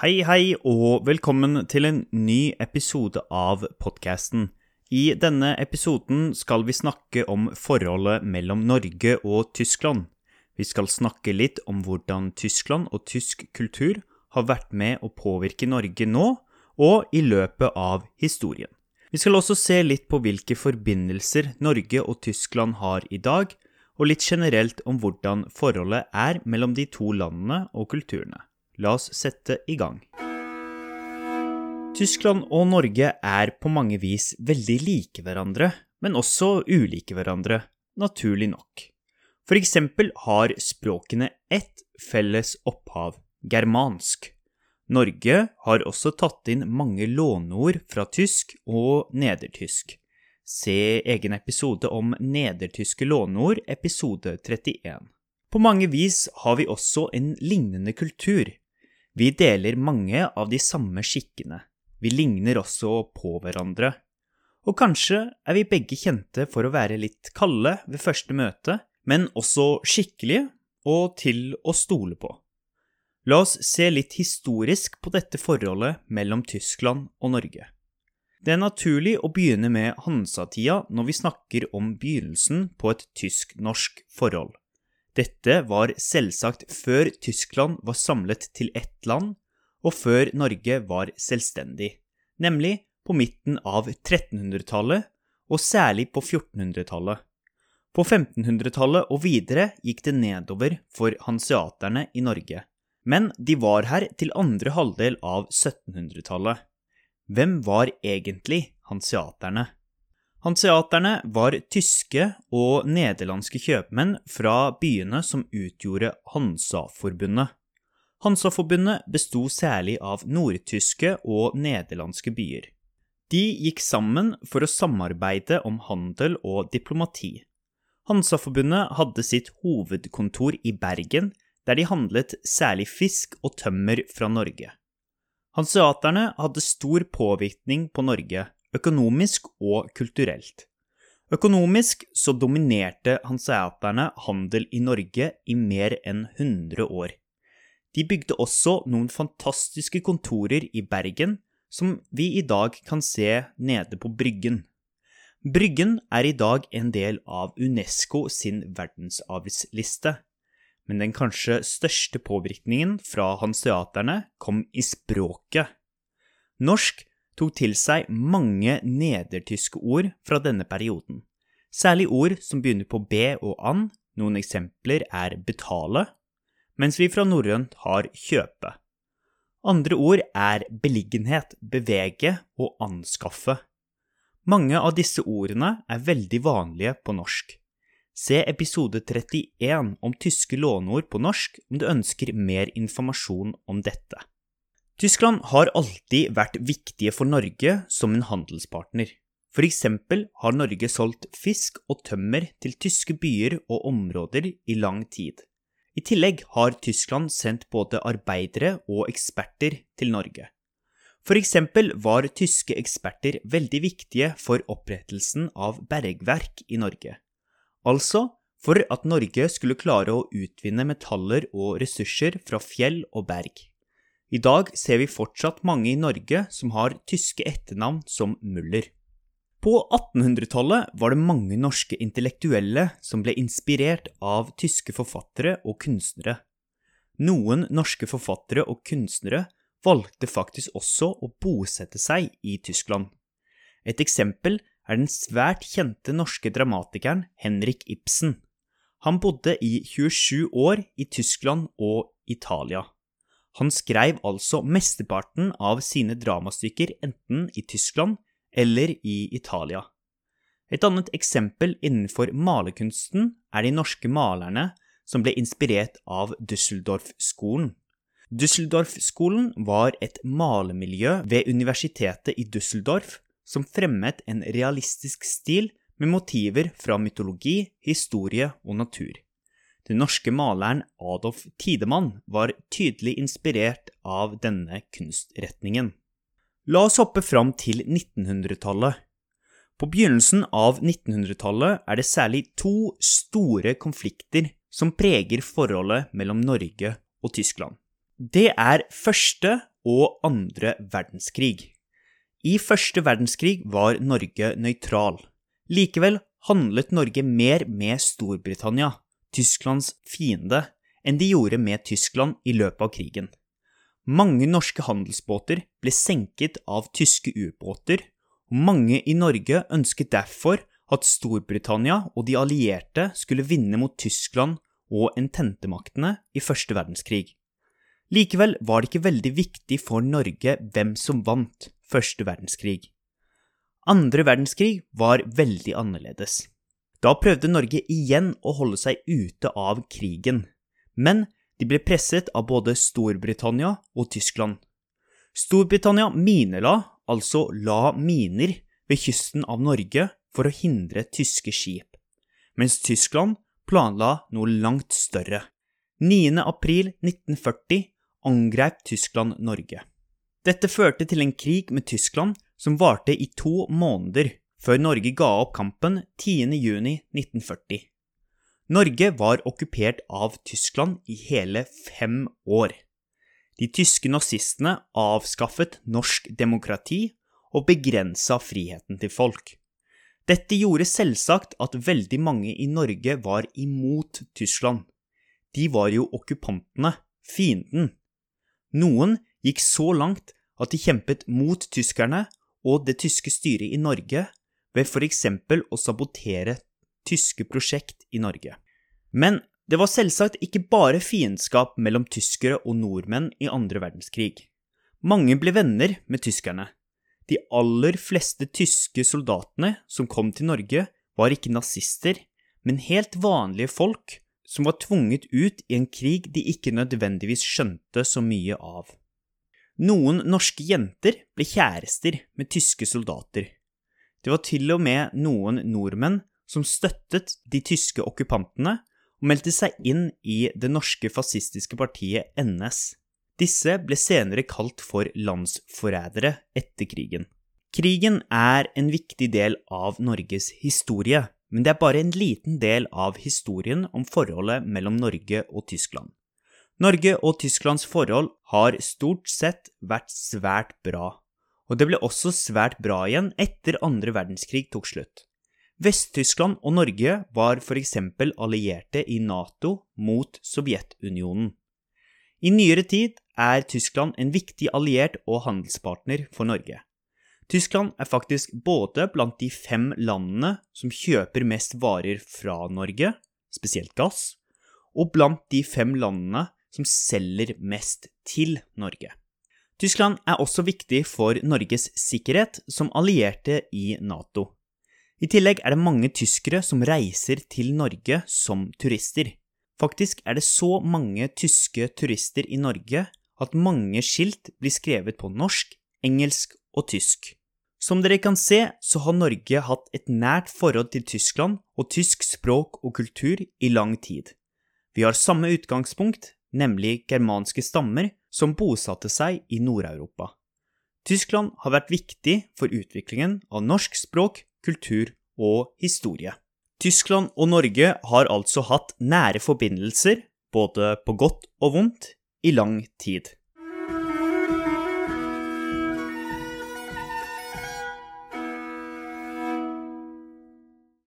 Hei, hei, og velkommen til en ny episode av podkasten. I denne episoden skal vi snakke om forholdet mellom Norge og Tyskland. Vi skal snakke litt om hvordan Tyskland og tysk kultur har vært med å påvirke Norge nå og i løpet av historien. Vi skal også se litt på hvilke forbindelser Norge og Tyskland har i dag, og litt generelt om hvordan forholdet er mellom de to landene og kulturene. La oss sette i gang. Tyskland og Norge er på mange vis veldig like hverandre, men også ulike hverandre, naturlig nok. For eksempel har språkene ett felles opphav, germansk. Norge har også tatt inn mange låneord fra tysk og nedertysk. Se egen episode om nedertyske låneord, episode 31. På mange vis har vi også en lignende kultur. Vi deler mange av de samme skikkene. Vi ligner også på hverandre. Og kanskje er vi begge kjente for å være litt kalde ved første møte, men også skikkelige og til å stole på. La oss se litt historisk på dette forholdet mellom Tyskland og Norge. Det er naturlig å begynne med Hansa-tida når vi snakker om begynnelsen på et tysk-norsk forhold. Dette var selvsagt før Tyskland var samlet til ett land, og før Norge var selvstendig, nemlig på midten av 1300-tallet, og særlig på 1400-tallet. På 1500-tallet og videre gikk det nedover for hanseaterne i Norge, men de var her til andre halvdel av 1700-tallet. Hvem var egentlig hanseaterne? Hanseaterne var tyske og nederlandske kjøpmenn fra byene som utgjorde Hansa-forbundet. Hansa-forbundet besto særlig av nordtyske og nederlandske byer. De gikk sammen for å samarbeide om handel og diplomati. Hansa-forbundet hadde sitt hovedkontor i Bergen, der de handlet særlig fisk og tømmer fra Norge. Hanseaterne hadde stor påvirkning på Norge, økonomisk og kulturelt. Økonomisk så dominerte hanseaterne handel i Norge i mer enn 100 år. De bygde også noen fantastiske kontorer i Bergen som vi i dag kan se nede på Bryggen. Bryggen er i dag en del av UNESCO sin verdensarvsliste men den kanskje største påvirkningen fra hanseaterne kom i språket. Norsk tok til seg mange nedertyske ord fra denne perioden, særlig ord som begynner på b og an, noen eksempler er betale, mens vi fra norrønt har kjøpe. Andre ord er beliggenhet, bevege og anskaffe. Mange av disse ordene er veldig vanlige på norsk. Se episode 31 om tyske låneord på norsk om du ønsker mer informasjon om dette. Tyskland har alltid vært viktige for Norge som en handelspartner. For eksempel har Norge solgt fisk og tømmer til tyske byer og områder i lang tid. I tillegg har Tyskland sendt både arbeidere og eksperter til Norge. For eksempel var tyske eksperter veldig viktige for opprettelsen av bergverk i Norge. Altså for at Norge skulle klare å utvinne metaller og ressurser fra fjell og berg. I dag ser vi fortsatt mange i Norge som har tyske etternavn som Muller. På 1800-tallet var det mange norske intellektuelle som ble inspirert av tyske forfattere og kunstnere. Noen norske forfattere og kunstnere valgte faktisk også å bosette seg i Tyskland. Et eksempel er den svært kjente norske dramatikeren Henrik Ibsen. Han bodde i 27 år i Tyskland og Italia. Han skrev altså mesteparten av sine dramastykker enten i Tyskland eller i Italia. Et annet eksempel innenfor malerkunsten er de norske malerne som ble inspirert av Düsseldorf-skolen. Düsseldorf-skolen var et malemiljø ved universitetet i Düsseldorf som fremmet en realistisk stil med motiver fra mytologi, historie og natur. Den norske maleren Adolf Tidemann var tydelig inspirert av denne kunstretningen. La oss hoppe fram til 1900-tallet. På begynnelsen av 1900-tallet er det særlig to store konflikter som preger forholdet mellom Norge og Tyskland. Det er første og andre verdenskrig. I første verdenskrig var Norge nøytral. Likevel handlet Norge mer med Storbritannia, Tysklands fiende, enn de gjorde med Tyskland i løpet av krigen. Mange norske handelsbåter ble senket av tyske ubåter, og mange i Norge ønsket derfor at Storbritannia og de allierte skulle vinne mot Tyskland og ententemaktene i første verdenskrig. Likevel var det ikke veldig viktig for Norge hvem som vant første verdenskrig. Andre verdenskrig var veldig annerledes. Da prøvde Norge igjen å holde seg ute av krigen, men de ble presset av både Storbritannia og Tyskland. Storbritannia minela, altså la miner, ved kysten av Norge for å hindre tyske skip, mens Tyskland planla noe langt større. 9. april 1940 angrep Tyskland Norge. Dette førte til en krig med Tyskland som varte i to måneder, før Norge ga opp kampen 10. juni 1940. Norge var okkupert av Tyskland i hele fem år. De tyske nazistene avskaffet norsk demokrati og begrensa friheten til folk. Dette gjorde selvsagt at veldig mange i Norge var imot Tyskland. De var jo okkupantene, fienden. Noen gikk så langt at de kjempet mot tyskerne og det tyske styret i Norge ved eksempel å sabotere tyske prosjekt i Norge. Men det var selvsagt ikke bare fiendskap mellom tyskere og nordmenn i andre verdenskrig. Mange ble venner med tyskerne. De aller fleste tyske soldatene som kom til Norge, var ikke nazister, men helt vanlige folk som var tvunget ut i en krig de ikke nødvendigvis skjønte så mye av. Noen norske jenter ble kjærester med tyske soldater. Det var til og med noen nordmenn som støttet de tyske okkupantene og meldte seg inn i det norske fascistiske partiet NS. Disse ble senere kalt for landsforrædere etter krigen. Krigen er en viktig del av Norges historie, men det er bare en liten del av historien om forholdet mellom Norge og Tyskland. Norge og Tysklands forhold har stort sett vært svært bra, og det ble også svært bra igjen etter andre verdenskrig tok slutt. Vest-Tyskland og Norge var for eksempel allierte i Nato mot Sovjetunionen. I nyere tid er Tyskland en viktig alliert og handelspartner for Norge. Tyskland er faktisk både blant de fem landene som kjøper mest varer fra Norge, spesielt gass, og blant de fem landene som selger mest til Norge. Tyskland er også viktig for Norges sikkerhet som allierte i Nato. I tillegg er det mange tyskere som reiser til Norge som turister. Faktisk er det så mange tyske turister i Norge at mange skilt blir skrevet på norsk, engelsk og tysk. Som dere kan se, så har Norge hatt et nært forhold til Tyskland og tysk språk og kultur i lang tid. Vi har samme utgangspunkt, nemlig germanske stammer som bosatte seg i Nord-Europa. Tyskland har vært viktig for utviklingen av norsk språk, kultur og historie. Tyskland og Norge har altså hatt nære forbindelser, både på godt og vondt, i lang tid.